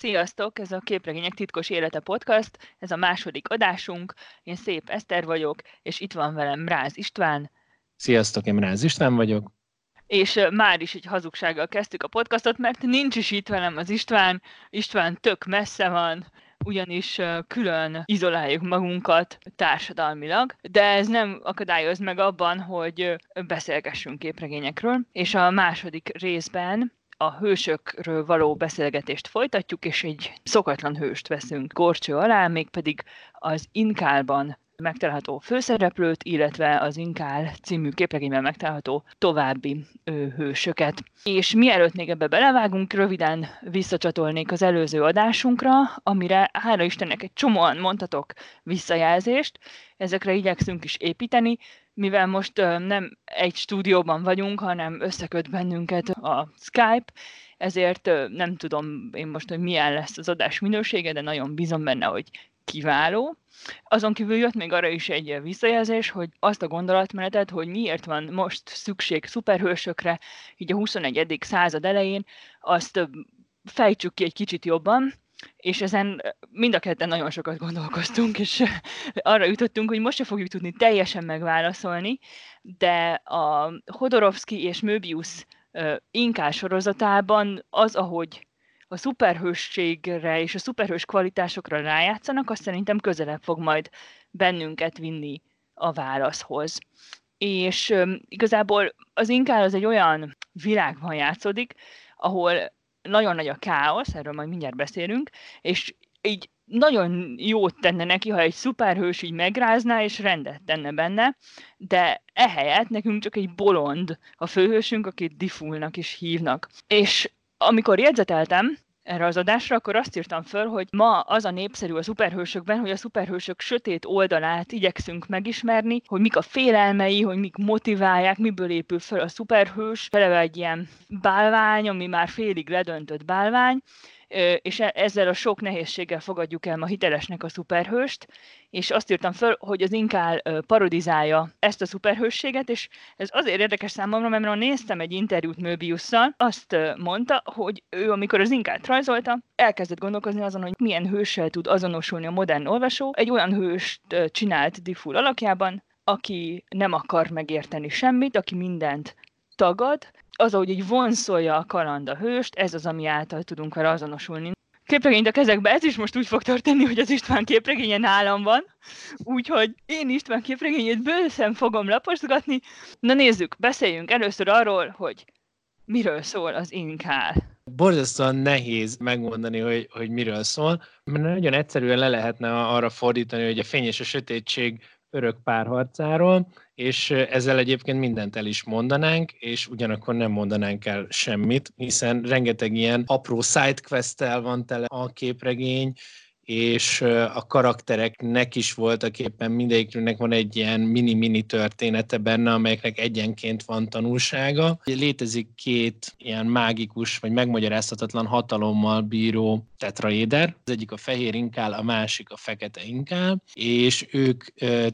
Sziasztok! Ez a Képregények titkos élete podcast, ez a második adásunk. Én Szép Eszter vagyok, és itt van velem Ráz István. Sziasztok, én Ráz István vagyok. És már is egy hazugsággal kezdtük a podcastot, mert nincs is itt velem az István. István tök messze van, ugyanis külön izoláljuk magunkat társadalmilag, de ez nem akadályoz meg abban, hogy beszélgessünk képregényekről, és a második részben a hősökről való beszélgetést folytatjuk, és egy szokatlan hőst veszünk gorcső alá, mégpedig az Inkálban megtalálható főszereplőt, illetve az Inkál című képregényben megtalálható további hősöket. És mielőtt még ebbe belevágunk, röviden visszacsatolnék az előző adásunkra, amire hála Istennek egy csomóan mondhatok visszajelzést, ezekre igyekszünk is építeni, mivel most nem egy stúdióban vagyunk, hanem összeköt bennünket a Skype, ezért nem tudom én most, hogy milyen lesz az adás minősége, de nagyon bízom benne, hogy kiváló. Azon kívül jött még arra is egy visszajelzés, hogy azt a gondolatmenetet, hogy miért van most szükség szuperhősökre, így a 21. század elején, azt fejtsük ki egy kicsit jobban, és ezen mind a ketten nagyon sokat gondolkoztunk, és arra jutottunk, hogy most se fogjuk tudni teljesen megválaszolni, de a Hodorovsky és Möbius inkás sorozatában az, ahogy a szuperhősségre és a szuperhős kvalitásokra rájátszanak, azt szerintem közelebb fog majd bennünket vinni a válaszhoz. És igazából az inkál az egy olyan világban játszódik, ahol nagyon nagy a káosz, erről majd mindjárt beszélünk, és így nagyon jót tenne neki, ha egy szuperhős így megrázná, és rendet tenne benne, de ehelyett nekünk csak egy bolond a főhősünk, akit Diffulnak is hívnak. És amikor jegyzeteltem, erre az adásra, akkor azt írtam föl, hogy ma az a népszerű a szuperhősökben, hogy a szuperhősök sötét oldalát igyekszünk megismerni, hogy mik a félelmei, hogy mik motiválják, miből épül föl a szuperhős, eleve egy ilyen bálvány, ami már félig ledöntött bálvány, és e, ezzel a sok nehézséggel fogadjuk el ma hitelesnek a szuperhőst, és azt írtam föl, hogy az Inkál parodizálja ezt a szuperhősséget, és ez azért érdekes számomra, mert néztem egy interjút Möbiusszal, azt mondta, hogy ő, amikor az Inkált rajzolta, elkezdett gondolkozni azon, hogy milyen hőssel tud azonosulni a modern olvasó. Egy olyan hőst csinált Difful alakjában, aki nem akar megérteni semmit, aki mindent tagad, az, ahogy így vonszolja a kaland a hőst, ez az, ami által tudunk vele azonosulni. Képregényt a kezekbe, ez is most úgy fog történni, hogy az István képregénye nálam van, úgyhogy én István képregényét bőszem fogom laposgatni. Na nézzük, beszéljünk először arról, hogy miről szól az inkál. Borzasztóan nehéz megmondani, hogy, hogy miről szól, mert nagyon egyszerűen le lehetne arra fordítani, hogy a fény és a sötétség örök párharcáról, és ezzel egyébként mindent el is mondanánk, és ugyanakkor nem mondanánk el semmit, hiszen rengeteg ilyen apró sidequest van tele a képregény, és a karaktereknek is voltak éppen mindegyiknek van egy ilyen mini-mini története benne, amelyeknek egyenként van tanulsága. Létezik két ilyen mágikus, vagy megmagyarázhatatlan hatalommal bíró tetraéder. Az egyik a fehér inkál, a másik a fekete inkál, és ők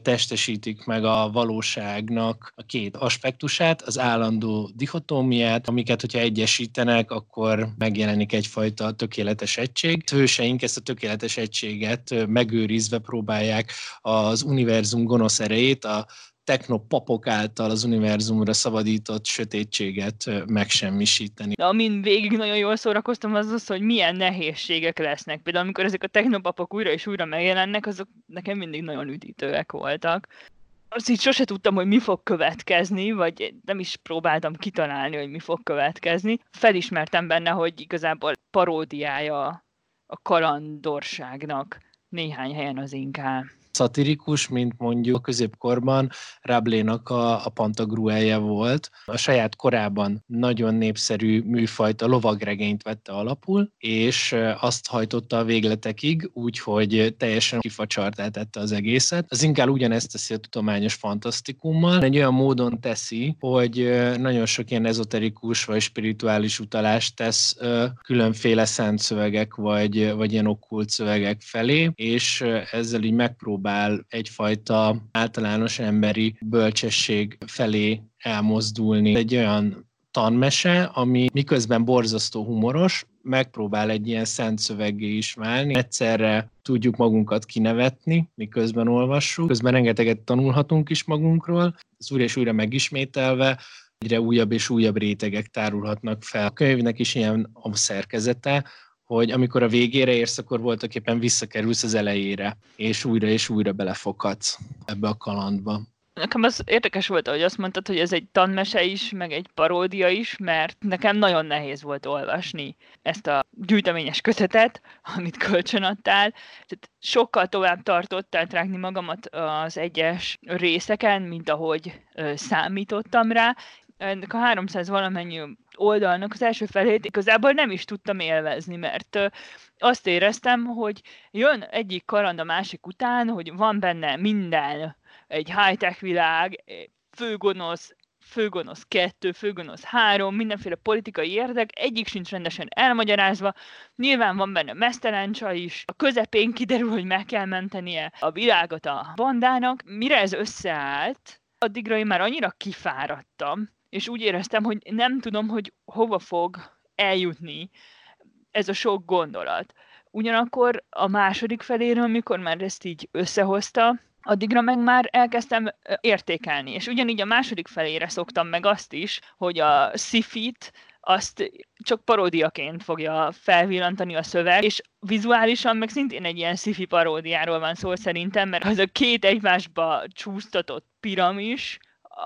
testesítik meg a valóságnak a két aspektusát, az állandó dichotómiát, amiket, hogyha egyesítenek, akkor megjelenik egyfajta tökéletes egység. Hőseink ezt a tökéletes egységet megőrizve próbálják az univerzum gonosz erejét, a technopapok által az univerzumra szabadított sötétséget megsemmisíteni. De amin végig nagyon jól szórakoztam, az az, hogy milyen nehézségek lesznek. Például amikor ezek a technopapok újra és újra megjelennek, azok nekem mindig nagyon üdítőek voltak. Azt így sose tudtam, hogy mi fog következni, vagy nem is próbáltam kitalálni, hogy mi fog következni. Felismertem benne, hogy igazából paródiája a kalandorságnak néhány helyen az inkál szatirikus, mint mondjuk a középkorban Rablénak a, a Pantagruelje volt. A saját korában nagyon népszerű műfajt, a lovagregényt vette alapul, és azt hajtotta a végletekig, úgyhogy teljesen kifacsartá tette az egészet. Az inkább ugyanezt teszi a tudományos fantasztikummal, egy olyan módon teszi, hogy nagyon sok ilyen ezoterikus vagy spirituális utalást tesz különféle szent szövegek vagy, vagy ilyen okkult szövegek felé, és ezzel így megpróbál megpróbál egyfajta általános emberi bölcsesség felé elmozdulni. Egy olyan tanmese, ami miközben borzasztó humoros, megpróbál egy ilyen szent szöveggé is válni. Egyszerre tudjuk magunkat kinevetni, miközben olvassuk, közben rengeteget tanulhatunk is magunkról, ez újra és újra megismételve, egyre újabb és újabb rétegek tárulhatnak fel. A könyvnek is ilyen a szerkezete, hogy amikor a végére érsz, akkor voltak éppen visszakerülsz az elejére, és újra és újra belefoghatsz ebbe a kalandba. Nekem az érdekes volt, hogy azt mondtad, hogy ez egy tanmese is, meg egy paródia is, mert nekem nagyon nehéz volt olvasni ezt a gyűjteményes kötetet, amit kölcsönadtál. Tehát sokkal tovább tartott eltrágni magamat az egyes részeken, mint ahogy számítottam rá. Ennek a 300 valamennyi oldalnak az első felét igazából nem is tudtam élvezni, mert azt éreztem, hogy jön egyik karand a másik után, hogy van benne minden, egy high-tech világ, főgonosz, főgonosz kettő, főgonosz három, mindenféle politikai érdek, egyik sincs rendesen elmagyarázva, nyilván van benne mesztelencsa is, a közepén kiderül, hogy meg kell mentenie a világot a bandának, mire ez összeállt, addigra én már annyira kifáradtam, és úgy éreztem, hogy nem tudom, hogy hova fog eljutni ez a sok gondolat. Ugyanakkor a második feléről, amikor már ezt így összehozta, addigra meg már elkezdtem értékelni. És ugyanígy a második felére szoktam meg azt is, hogy a szifit azt csak paródiaként fogja felvillantani a szöveg, és vizuálisan meg szintén egy ilyen sci paródiáról van szó szerintem, mert az a két egymásba csúsztatott piramis,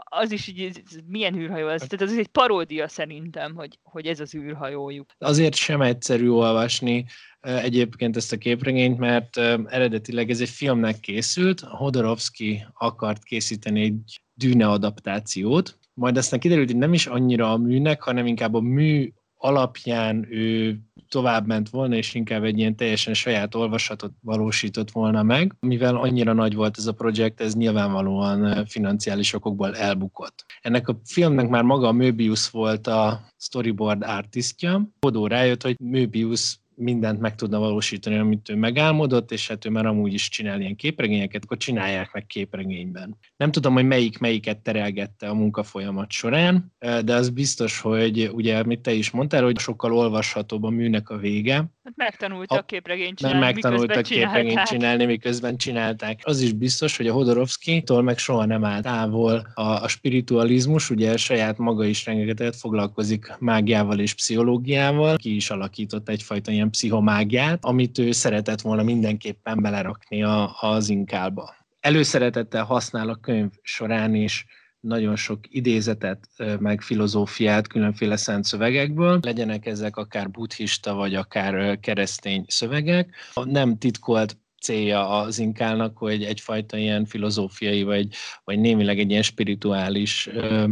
az is így, ez, milyen űrhajó ez? Tehát az egy paródia szerintem, hogy, hogy ez az űrhajójuk. Azért sem egyszerű olvasni egyébként ezt a képregényt, mert eredetileg ez egy filmnek készült, Hodorovsky akart készíteni egy dűne adaptációt, majd aztán kiderült, hogy nem is annyira a műnek, hanem inkább a mű alapján ő tovább ment volna, és inkább egy ilyen teljesen saját olvasatot valósított volna meg. Mivel annyira nagy volt ez a projekt, ez nyilvánvalóan financiális okokból elbukott. Ennek a filmnek már maga a Möbius volt a storyboard artistja. Hodó rájött, hogy Möbius mindent meg tudna valósítani, amit ő megálmodott, és hát ő már amúgy is csinál ilyen képregényeket, akkor csinálják meg képregényben. Nem tudom, hogy melyik melyiket terelgette a munkafolyamat során, de az biztos, hogy ugye, amit te is mondtál, hogy sokkal olvashatóbb a műnek a vége. Hát megtanultak a képregényt csinálni, Mert megtanultak képregényt csinálni, miközben csinálták. Az is biztos, hogy a Hodorovsky-tól meg soha nem állt távol a, a spiritualizmus, ugye saját maga is rengeteget foglalkozik mágiával és pszichológiával, ki is alakított egyfajta ilyen pszichomágiát, amit ő szeretett volna mindenképpen belerakni a, az inkálba. Előszeretettel használ a könyv során is nagyon sok idézetet, meg filozófiát különféle szent szövegekből, legyenek ezek akár buddhista, vagy akár keresztény szövegek. Nem titkolt célja az inkálnak, hogy egyfajta ilyen filozófiai, vagy, vagy némileg egy ilyen spirituális ö,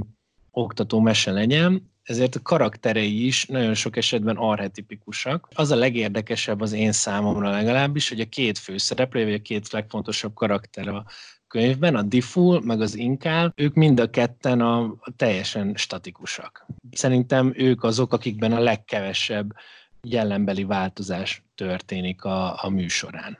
oktató mese legyen, ezért a karakterei is nagyon sok esetben arhetipikusak. Az a legérdekesebb az én számomra legalábbis, hogy a két főszereplő, vagy a két legfontosabb karakter a könyvben, a Difful, meg az Inkál, ők mind a ketten a, a teljesen statikusak. Szerintem ők azok, akikben a legkevesebb jellembeli változás történik a, a műsorán.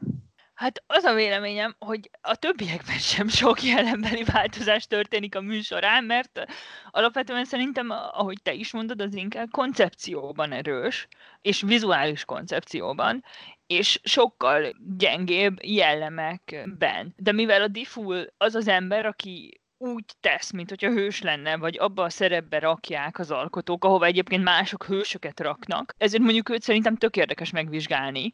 Hát az a véleményem, hogy a többiekben sem sok jelenbeli változás történik a műsorán, mert alapvetően szerintem, ahogy te is mondod, az inkább koncepcióban erős, és vizuális koncepcióban, és sokkal gyengébb jellemekben. De mivel a Difful az az ember, aki úgy tesz, mint hogyha hős lenne, vagy abba a szerepbe rakják az alkotók, ahova egyébként mások hősöket raknak. Ezért mondjuk őt szerintem tök érdekes megvizsgálni.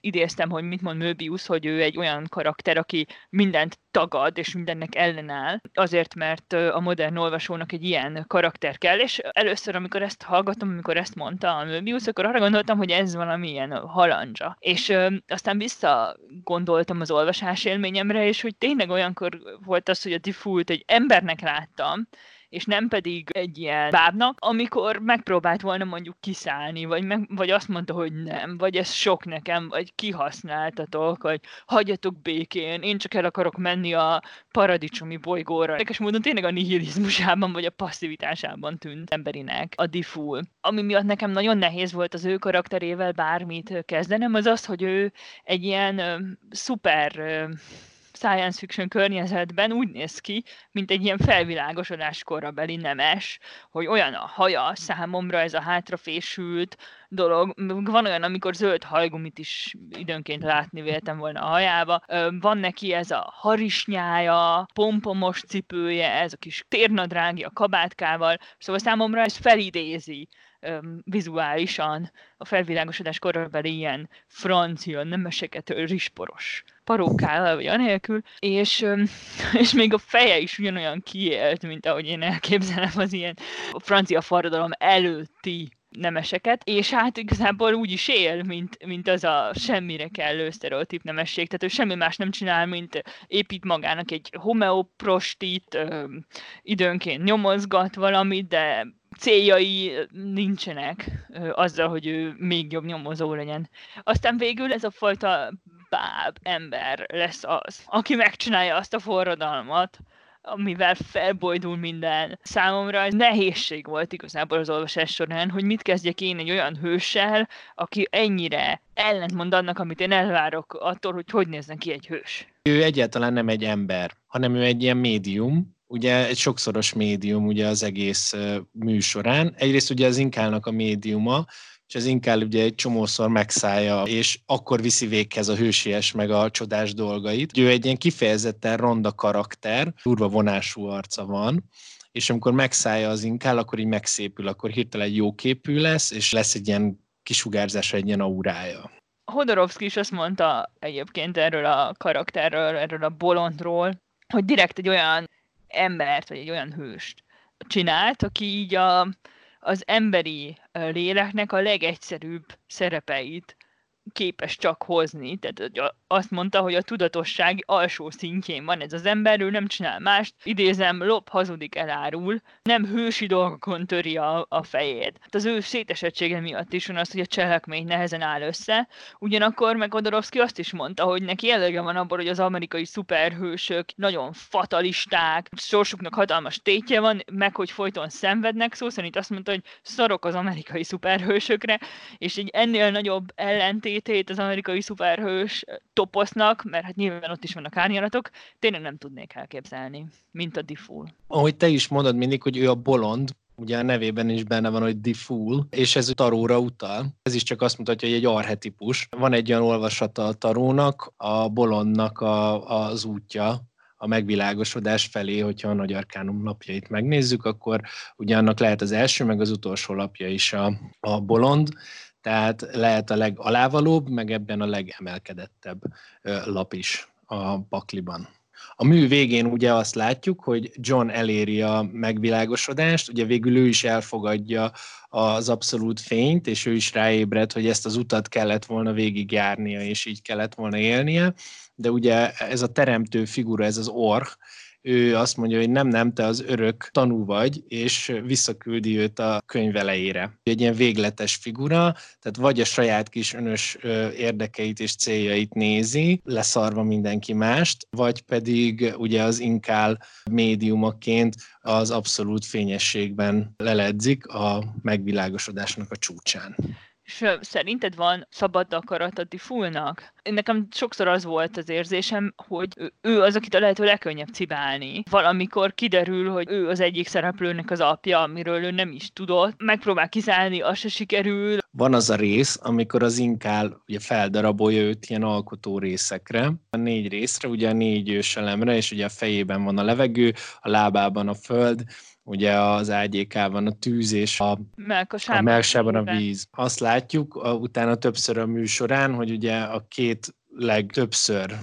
Idéztem, hogy mit mond Möbius, hogy ő egy olyan karakter, aki mindent tagad, és mindennek ellenáll, azért, mert a modern olvasónak egy ilyen karakter kell, és először, amikor ezt hallgatom, amikor ezt mondta a Möbius, akkor arra gondoltam, hogy ez valami ilyen halandzsa. És ö, aztán vissza gondoltam az olvasás élményemre, és hogy tényleg olyankor volt az, hogy a Default egy embernek láttam, és nem pedig egy ilyen bábnak, amikor megpróbált volna mondjuk kiszállni, vagy, meg, vagy azt mondta, hogy nem, vagy ez sok nekem, vagy kihasználtatok, vagy hagyjatok békén, én csak el akarok menni a paradicsomi bolygóra. Érdekes módon tényleg a nihilizmusában, vagy a passzivitásában tűnt emberinek a Difful. Ami miatt nekem nagyon nehéz volt az ő karakterével bármit kezdenem, az az, hogy ő egy ilyen ö, szuper ö, science fiction környezetben úgy néz ki, mint egy ilyen felvilágosodás korabeli nemes, hogy olyan a haja számomra, ez a hátrafésült dolog. Van olyan, amikor zöld hajgumit is időnként látni véltem volna a hajába. Van neki ez a harisnyája, pompomos cipője, ez a kis térnadrági a kabátkával, szóval számomra ez felidézi vizuálisan a felvilágosodás korabeli ilyen francia nemeseket risporos parókával, vagy anélkül, és, és még a feje is ugyanolyan kiélt, mint ahogy én elképzelem az ilyen a francia forradalom előtti nemeseket, és hát igazából úgy is él, mint, mint az a semmire kellő sztereotíp nemesség, tehát ő semmi más nem csinál, mint épít magának egy homeoprostit, időnként nyomozgat valamit, de céljai nincsenek azzal, hogy ő még jobb nyomozó legyen. Aztán végül ez a fajta báb ember lesz az, aki megcsinálja azt a forradalmat, amivel felbojdul minden. Számomra ez nehézség volt igazából az olvasás során, hogy mit kezdjek én egy olyan hőssel, aki ennyire ellentmond annak, amit én elvárok attól, hogy hogy nézzen ki egy hős. Ő egyáltalán nem egy ember, hanem ő egy ilyen médium, ugye egy sokszoros médium ugye az egész műsorán. Egyrészt ugye az inkálnak a médiuma, és az inkább ugye egy csomószor megszállja, és akkor viszi véghez a hősies meg a csodás dolgait. Ő egy ilyen kifejezetten ronda karakter, durva vonású arca van, és amikor megszállja az inkál, akkor így megszépül, akkor hirtelen jó képű lesz, és lesz egy ilyen kisugárzása, egy ilyen aurája. Hodorovszki is azt mondta egyébként erről a karakterről, erről a bolondról, hogy direkt egy olyan embert, vagy egy olyan hőst csinált, aki így a, az emberi léleknek a legegyszerűbb szerepeit képes csak hozni. Tehát azt mondta, hogy a tudatosság alsó szintjén van ez az ember, ő nem csinál mást, idézem, lop, hazudik, elárul, nem hősi dolgokon töri a, a fejét. Hát az ő szétesettsége miatt is van az, hogy a cselekmény nehezen áll össze. Ugyanakkor meg Odorovszki azt is mondta, hogy neki elege van abból, hogy az amerikai szuperhősök nagyon fatalisták, sorsuknak hatalmas tétje van, meg hogy folyton szenvednek, szó szerint azt mondta, hogy szarok az amerikai szuperhősökre, és egy ennél nagyobb ellentétét az amerikai szuperhős toposznak, mert hát nyilván ott is vannak árnyalatok, tényleg nem tudnék elképzelni, mint a Difful. Ahogy te is mondod mindig, hogy ő a bolond, ugye a nevében is benne van, hogy Difful, és ez taróra utal. Ez is csak azt mutatja, hogy egy arhetipus. Van egy olyan olvasata a tarónak, a bolondnak a, az útja, a megvilágosodás felé, hogyha a Nagy Arkánum lapjait megnézzük, akkor ugye annak lehet az első, meg az utolsó lapja is a, a bolond, tehát lehet a legalávalóbb, meg ebben a legemelkedettebb lap is a pakliban. A mű végén ugye azt látjuk, hogy John eléri a megvilágosodást, ugye végül ő is elfogadja az abszolút fényt, és ő is ráébred, hogy ezt az utat kellett volna végigjárnia, és így kellett volna élnie, de ugye ez a teremtő figura, ez az orh, ő azt mondja, hogy nem, nem, te az örök tanú vagy, és visszaküldi őt a könyv elejére. Egy ilyen végletes figura, tehát vagy a saját kis önös érdekeit és céljait nézi, leszarva mindenki mást, vagy pedig ugye az inkál médiumaként az abszolút fényességben leledzik a megvilágosodásnak a csúcsán. És szerinted van szabad akarat a Diffulnak? Nekem sokszor az volt az érzésem, hogy ő az, akit a lehető legkönnyebb cibálni. Valamikor kiderül, hogy ő az egyik szereplőnek az apja, amiről ő nem is tudott. Megpróbál kiszállni, az se sikerül. Van az a rész, amikor az inkál ugye feldarabolja őt ilyen alkotó részekre. A négy részre, ugye a négy őselemre, és ugye a fejében van a levegő, a lábában a föld, ugye az ágyékában a tűz és a, a melkasában a víz. Azt látjuk a, utána többször a műsorán, hogy ugye a két legtöbbször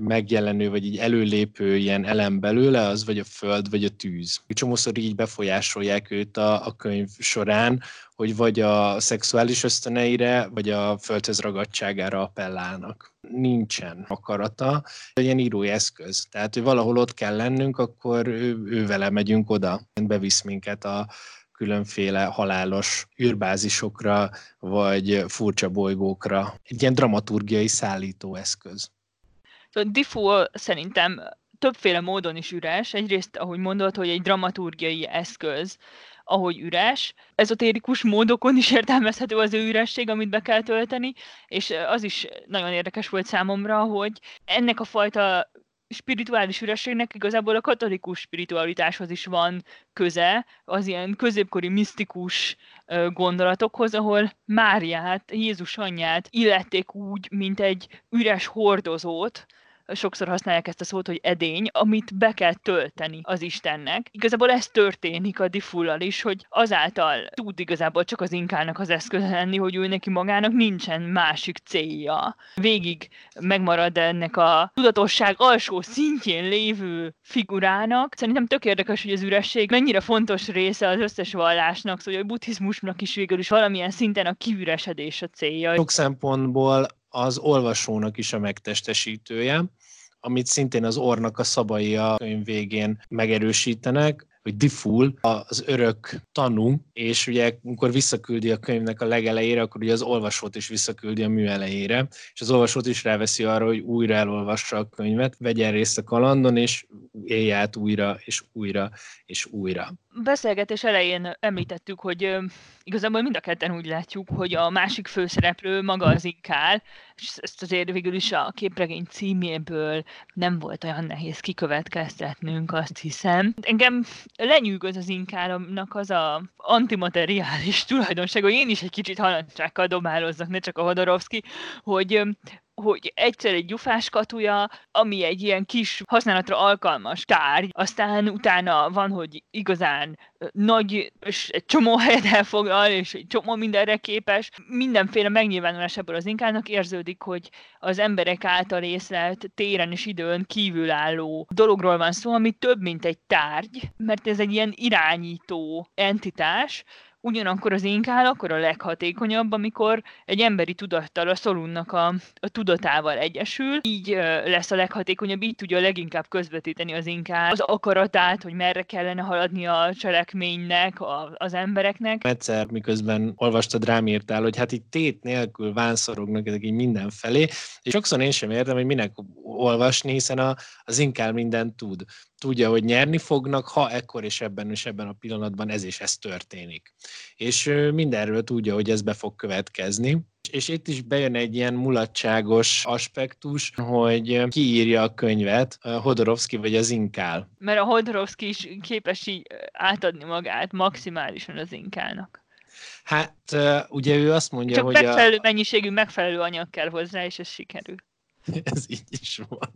megjelenő, vagy így előlépő ilyen elem belőle, az vagy a föld, vagy a tűz. Csomószor így befolyásolják őt a, a könyv során, hogy vagy a szexuális ösztöneire, vagy a földhöz ragadtságára appellálnak. Nincsen akarata, ilyen írói eszköz. Tehát, hogy valahol ott kell lennünk, akkor ő, ő vele megyünk oda, bevisz minket a, különféle halálos űrbázisokra, vagy furcsa bolygókra. Egy ilyen dramaturgiai szállítóeszköz. Szóval Diffu szerintem többféle módon is üres. Egyrészt, ahogy mondod, hogy egy dramaturgiai eszköz, ahogy üres. Ezotérikus módokon is értelmezhető az ő üresség, amit be kell tölteni, és az is nagyon érdekes volt számomra, hogy ennek a fajta spirituális ürességnek igazából a katolikus spiritualitáshoz is van köze, az ilyen középkori misztikus gondolatokhoz, ahol Máriát, Jézus anyját illették úgy, mint egy üres hordozót, sokszor használják ezt a szót, hogy edény, amit be kell tölteni az Istennek. Igazából ez történik a difullal is, hogy azáltal tud igazából csak az inkának az eszköze lenni, hogy ő neki magának nincsen másik célja. Végig megmarad ennek a tudatosság alsó szintjén lévő figurának. Szerintem tök érdekes, hogy az üresség mennyire fontos része az összes vallásnak, szóval a buddhizmusnak is végül is valamilyen szinten a kiüresedés a célja. Sok szempontból az olvasónak is a megtestesítője, amit szintén az ornak a szabai a könyv végén megerősítenek, hogy Difful az örök tanú, és ugye amikor visszaküldi a könyvnek a legelejére, akkor ugye az olvasót is visszaküldi a mű elejére, és az olvasót is ráveszi arra, hogy újra elolvassa a könyvet, vegyen részt a kalandon, és élj át újra, és újra, és újra beszélgetés elején említettük, hogy igazából mind a ketten úgy látjuk, hogy a másik főszereplő maga az inkál, és ezt azért végül is a képregény címéből nem volt olyan nehéz kikövetkeztetnünk, azt hiszem. Engem lenyűgöz az inkálomnak az a antimateriális tulajdonság, hogy én is egy kicsit halandzsákkal dobálozzak, ne csak a Hodorovszki, hogy hogy egyszer egy gyufás ami egy ilyen kis használatra alkalmas tárgy, aztán utána van, hogy igazán nagy, és egy csomó helyet elfoglal, és egy csomó mindenre képes. Mindenféle megnyilvánulás ebből az inkának érződik, hogy az emberek által észlelt téren és időn kívülálló dologról van szó, ami több, mint egy tárgy, mert ez egy ilyen irányító entitás, Ugyanakkor az inkál akkor a leghatékonyabb, amikor egy emberi tudattal, a szolunnak a, a tudatával egyesül, így lesz a leghatékonyabb, így tudja leginkább közvetíteni az inkál az akaratát, hogy merre kellene haladni a cselekménynek, a, az embereknek. Egyszer, miközben olvastad, rám írtál, hogy hát itt tét nélkül vánszorognak ezek így mindenfelé, és sokszor én sem értem, hogy minek olvasni, hiszen a, az inkál mindent tud tudja, hogy nyerni fognak, ha ekkor és ebben és ebben a pillanatban ez és ez történik. És mindenről tudja, hogy ez be fog következni. És itt is bejön egy ilyen mulatságos aspektus, hogy kiírja a könyvet, Hodorovsky vagy az Inkál. Mert a Hodorovsky is képes így átadni magát maximálisan az Inkálnak. Hát ugye ő azt mondja, Csak hogy megfelelő a... mennyiségű, megfelelő anyag kell hozzá, és ez sikerül. Ez így is van.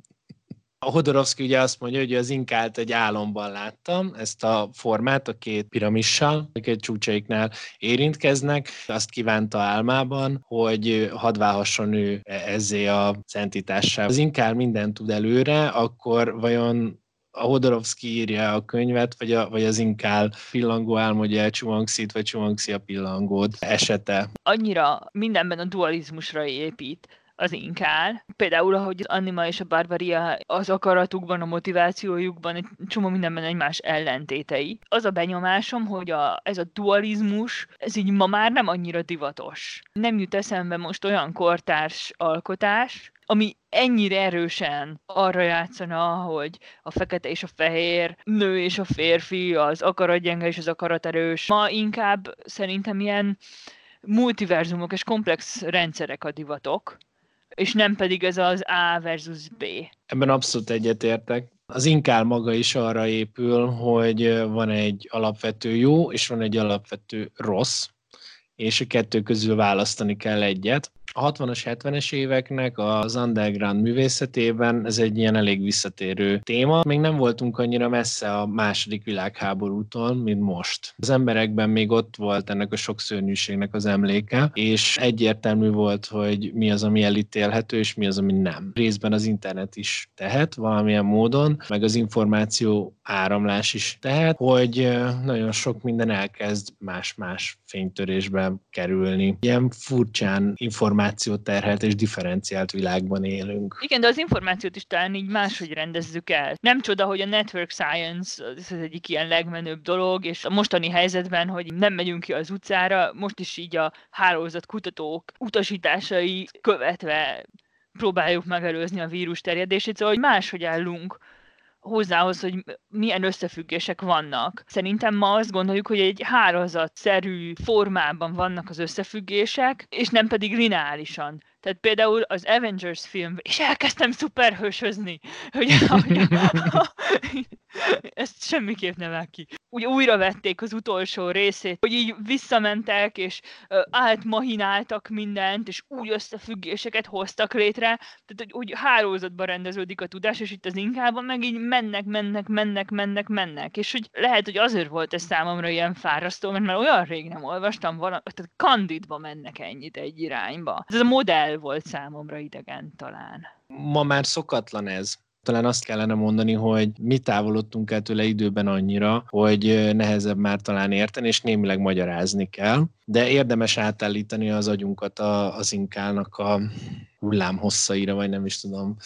A Hodorovszki ugye azt mondja, hogy az inkált egy álomban láttam, ezt a formát a két piramissal, a két csúcsaiknál érintkeznek. Azt kívánta álmában, hogy hadd válhasson ő ezzé a szentitással. Az inkál mindent tud előre, akkor vajon a Hodorovszki írja a könyvet, vagy, a, vagy az inkál pillangó álmodja el Csumangszit, vagy Csumangszia a pillangót esete. Annyira mindenben a dualizmusra épít, az inkál. Például, ahogy az Anima és a Barbaria az akaratukban, a motivációjukban egy csomó mindenben egymás ellentétei. Az a benyomásom, hogy a, ez a dualizmus, ez így ma már nem annyira divatos. Nem jut eszembe most olyan kortárs alkotás, ami ennyire erősen arra játszana, hogy a fekete és a fehér, nő és a férfi, az akaratgyenge és az akaraterős. Ma inkább szerintem ilyen multiverzumok és komplex rendszerek a divatok, és nem pedig ez az A versus B. Ebben abszolút egyetértek. Az inkál maga is arra épül, hogy van egy alapvető jó, és van egy alapvető rossz, és a kettő közül választani kell egyet a 60-as, 70-es éveknek az underground művészetében ez egy ilyen elég visszatérő téma. Még nem voltunk annyira messze a második világháborútól, mint most. Az emberekben még ott volt ennek a sok szörnyűségnek az emléke, és egyértelmű volt, hogy mi az, ami elítélhető, és mi az, ami nem. Részben az internet is tehet valamilyen módon, meg az információ áramlás is tehet, hogy nagyon sok minden elkezd más-más fénytörésbe kerülni. Ilyen furcsán információ terhelt és differenciált világban élünk. Igen, de az információt is talán így máshogy rendezzük el. Nem csoda, hogy a network science az egyik ilyen legmenőbb dolog, és a mostani helyzetben, hogy nem megyünk ki az utcára, most is így a hálózat kutatók utasításai követve próbáljuk megelőzni a vírus terjedését, szóval hogy máshogy állunk hozzához, hogy milyen összefüggések vannak. Szerintem ma azt gondoljuk, hogy egy hálózatszerű formában vannak az összefüggések, és nem pedig lineárisan. Tehát például az Avengers film, és elkezdtem szuperhősözni, hogy, hogy ezt semmiképp nem el ki. Úgy újra vették az utolsó részét, hogy így visszamentek, és átmahináltak mindent, és új összefüggéseket hoztak létre, tehát hogy úgy hálózatban rendeződik a tudás, és itt az inkában meg így mennek, mennek, mennek, mennek, mennek. És hogy lehet, hogy azért volt ez számomra ilyen fárasztó, mert már olyan rég nem olvastam valamit, tehát kandidba mennek ennyit egy irányba. Ez a modell volt számomra idegen talán. Ma már szokatlan ez. Talán azt kellene mondani, hogy mi távolodtunk el tőle időben annyira, hogy nehezebb már talán érteni, és némileg magyarázni kell, de érdemes átállítani az agyunkat az inkálnak a hullámhosszaira, vagy nem is tudom,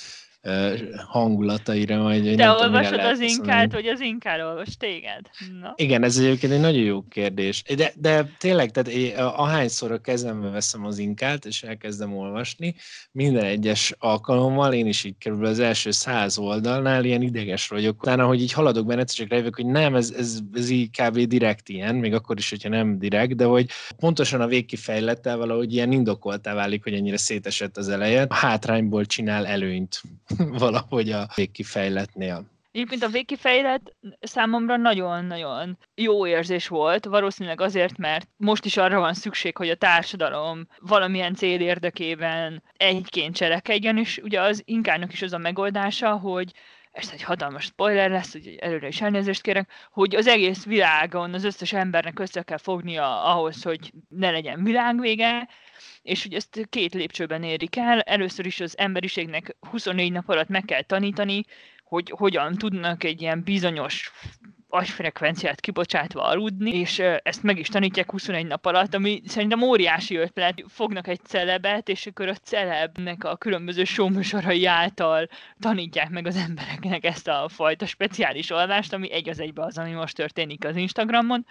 hangulataira, vagy Te nem olvasod tudom, az inkát, vagy az inkál olvas téged? Na. Igen, ez egyébként egy nagyon jó kérdés. De, de tényleg, tehát én, ahányszor a kezembe veszem az inkát, és elkezdem olvasni, minden egyes alkalommal, én is így kerül az első száz oldalnál ilyen ideges vagyok. Utána, hogy így haladok benne, csak rájövök, hogy nem, ez, ez, ez így kb. direkt ilyen, még akkor is, hogyha nem direkt, de hogy pontosan a végkifejlettel valahogy ilyen indokoltá válik, hogy ennyire szétesett az eleje. A hátrányból csinál előnyt valahogy a végkifejletnél. Egyébként a végkifejlet számomra nagyon-nagyon jó érzés volt, valószínűleg azért, mert most is arra van szükség, hogy a társadalom valamilyen cél érdekében egyként cselekedjen, és ugye az inkának is az a megoldása, hogy ez egy hatalmas spoiler lesz, úgyhogy előre is elnézést kérek, hogy az egész világon az összes embernek össze kell fognia ahhoz, hogy ne legyen világvége, és hogy ezt két lépcsőben érik el. Először is az emberiségnek 24 nap alatt meg kell tanítani, hogy hogyan tudnak egy ilyen bizonyos agyfrekvenciát kibocsátva aludni, és ezt meg is tanítják 21 nap alatt, ami szerintem óriási ötlet. Fognak egy celebet, és akkor a celebnek a különböző showműsorai által tanítják meg az embereknek ezt a fajta speciális olvást, ami egy az egybe az, ami most történik az Instagramon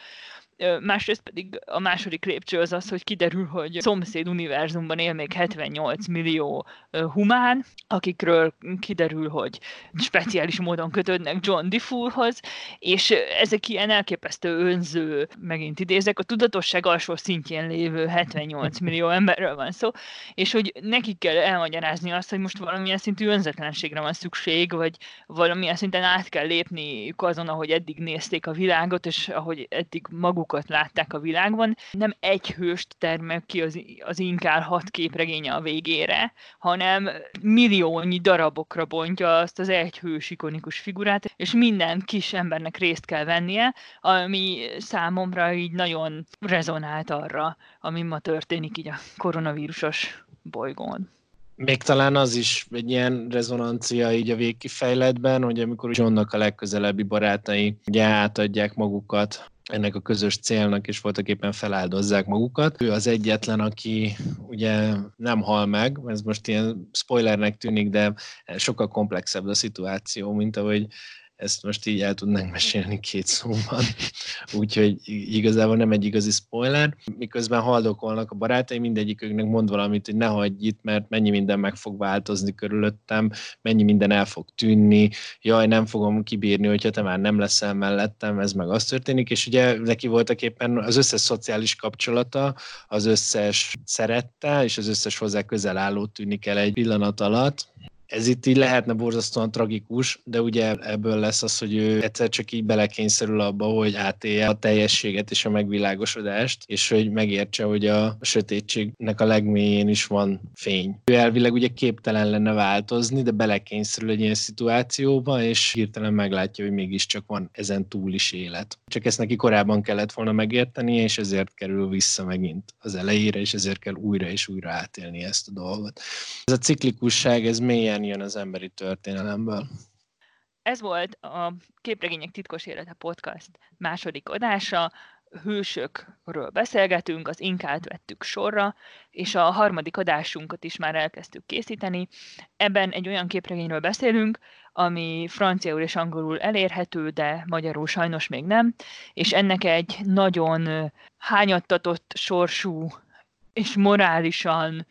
másrészt pedig a második lépcső az az, hogy kiderül, hogy szomszéd univerzumban él még 78 millió humán, akikről kiderül, hogy speciális módon kötődnek John Diffurhoz, és ezek ilyen elképesztő önző, megint idézek, a tudatosság alsó szintjén lévő 78 millió emberről van szó, és hogy nekik kell elmagyarázni azt, hogy most valamilyen szintű önzetlenségre van szükség, vagy valamilyen szinten át kell lépni azon, ahogy eddig nézték a világot, és ahogy eddig maguk magukat látták a világban. Nem egy hőst termel ki az, az inkál hat képregénye a végére, hanem milliónyi darabokra bontja azt az egy hős ikonikus figurát, és minden kis embernek részt kell vennie, ami számomra így nagyon rezonált arra, ami ma történik így a koronavírusos bolygón. Még talán az is egy ilyen rezonancia így a végkifejletben, hogy amikor Johnnak a legközelebbi barátai ugye átadják magukat ennek a közös célnak, és voltak éppen feláldozzák magukat. Ő az egyetlen, aki ugye nem hal meg, ez most ilyen spoilernek tűnik, de sokkal komplexebb a szituáció, mint ahogy ezt most így el tudnánk mesélni két szóban. Úgyhogy igazából nem egy igazi spoiler. Miközben haldokolnak a barátai, mindegyiküknek mond valamit, hogy ne hagyj itt, mert mennyi minden meg fog változni körülöttem, mennyi minden el fog tűnni, jaj, nem fogom kibírni, hogyha te már nem leszel mellettem, ez meg az történik, és ugye neki voltak éppen az összes szociális kapcsolata, az összes szerette, és az összes hozzá közel álló tűnik el egy pillanat alatt, ez itt így lehetne borzasztóan tragikus, de ugye ebből lesz az, hogy ő egyszer csak így belekényszerül abba, hogy átélje a teljességet és a megvilágosodást, és hogy megértse, hogy a sötétségnek a legmélyén is van fény. Ő elvileg ugye képtelen lenne változni, de belekényszerül egy ilyen szituációba, és hirtelen meglátja, hogy mégiscsak van ezen túl is élet. Csak ezt neki korábban kellett volna megérteni, és ezért kerül vissza megint az elejére, és ezért kell újra és újra átélni ezt a dolgot. Ez a ciklikusság, ez mélyen innen jön az emberi történelemből. Ez volt a Képregények titkos élete podcast második adása. Hősökről beszélgetünk, az inkát vettük sorra, és a harmadik adásunkat is már elkezdtük készíteni. Ebben egy olyan képregényről beszélünk, ami franciául és angolul elérhető, de magyarul sajnos még nem, és ennek egy nagyon hányattatott sorsú és morálisan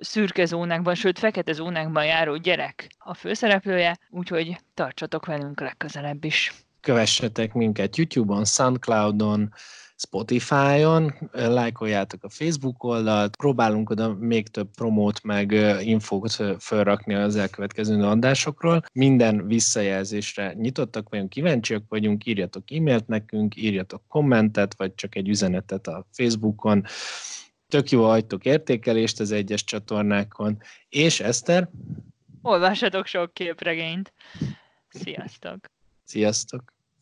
szürke zónákban, sőt fekete zónákban járó gyerek a főszereplője, úgyhogy tartsatok velünk legközelebb is. Kövessetek minket YouTube-on, Soundcloud-on, Spotify-on, lájkoljátok a Facebook oldalt, próbálunk oda még több promót meg infót felrakni az elkövetkező adásokról. Minden visszajelzésre nyitottak vagyunk, kíváncsiak vagyunk, írjatok e-mailt nekünk, írjatok kommentet, vagy csak egy üzenetet a Facebookon. Tök jó hagytok értékelést az egyes csatornákon. És Eszter? Olvassatok sok képregényt. Sziasztok! Sziasztok!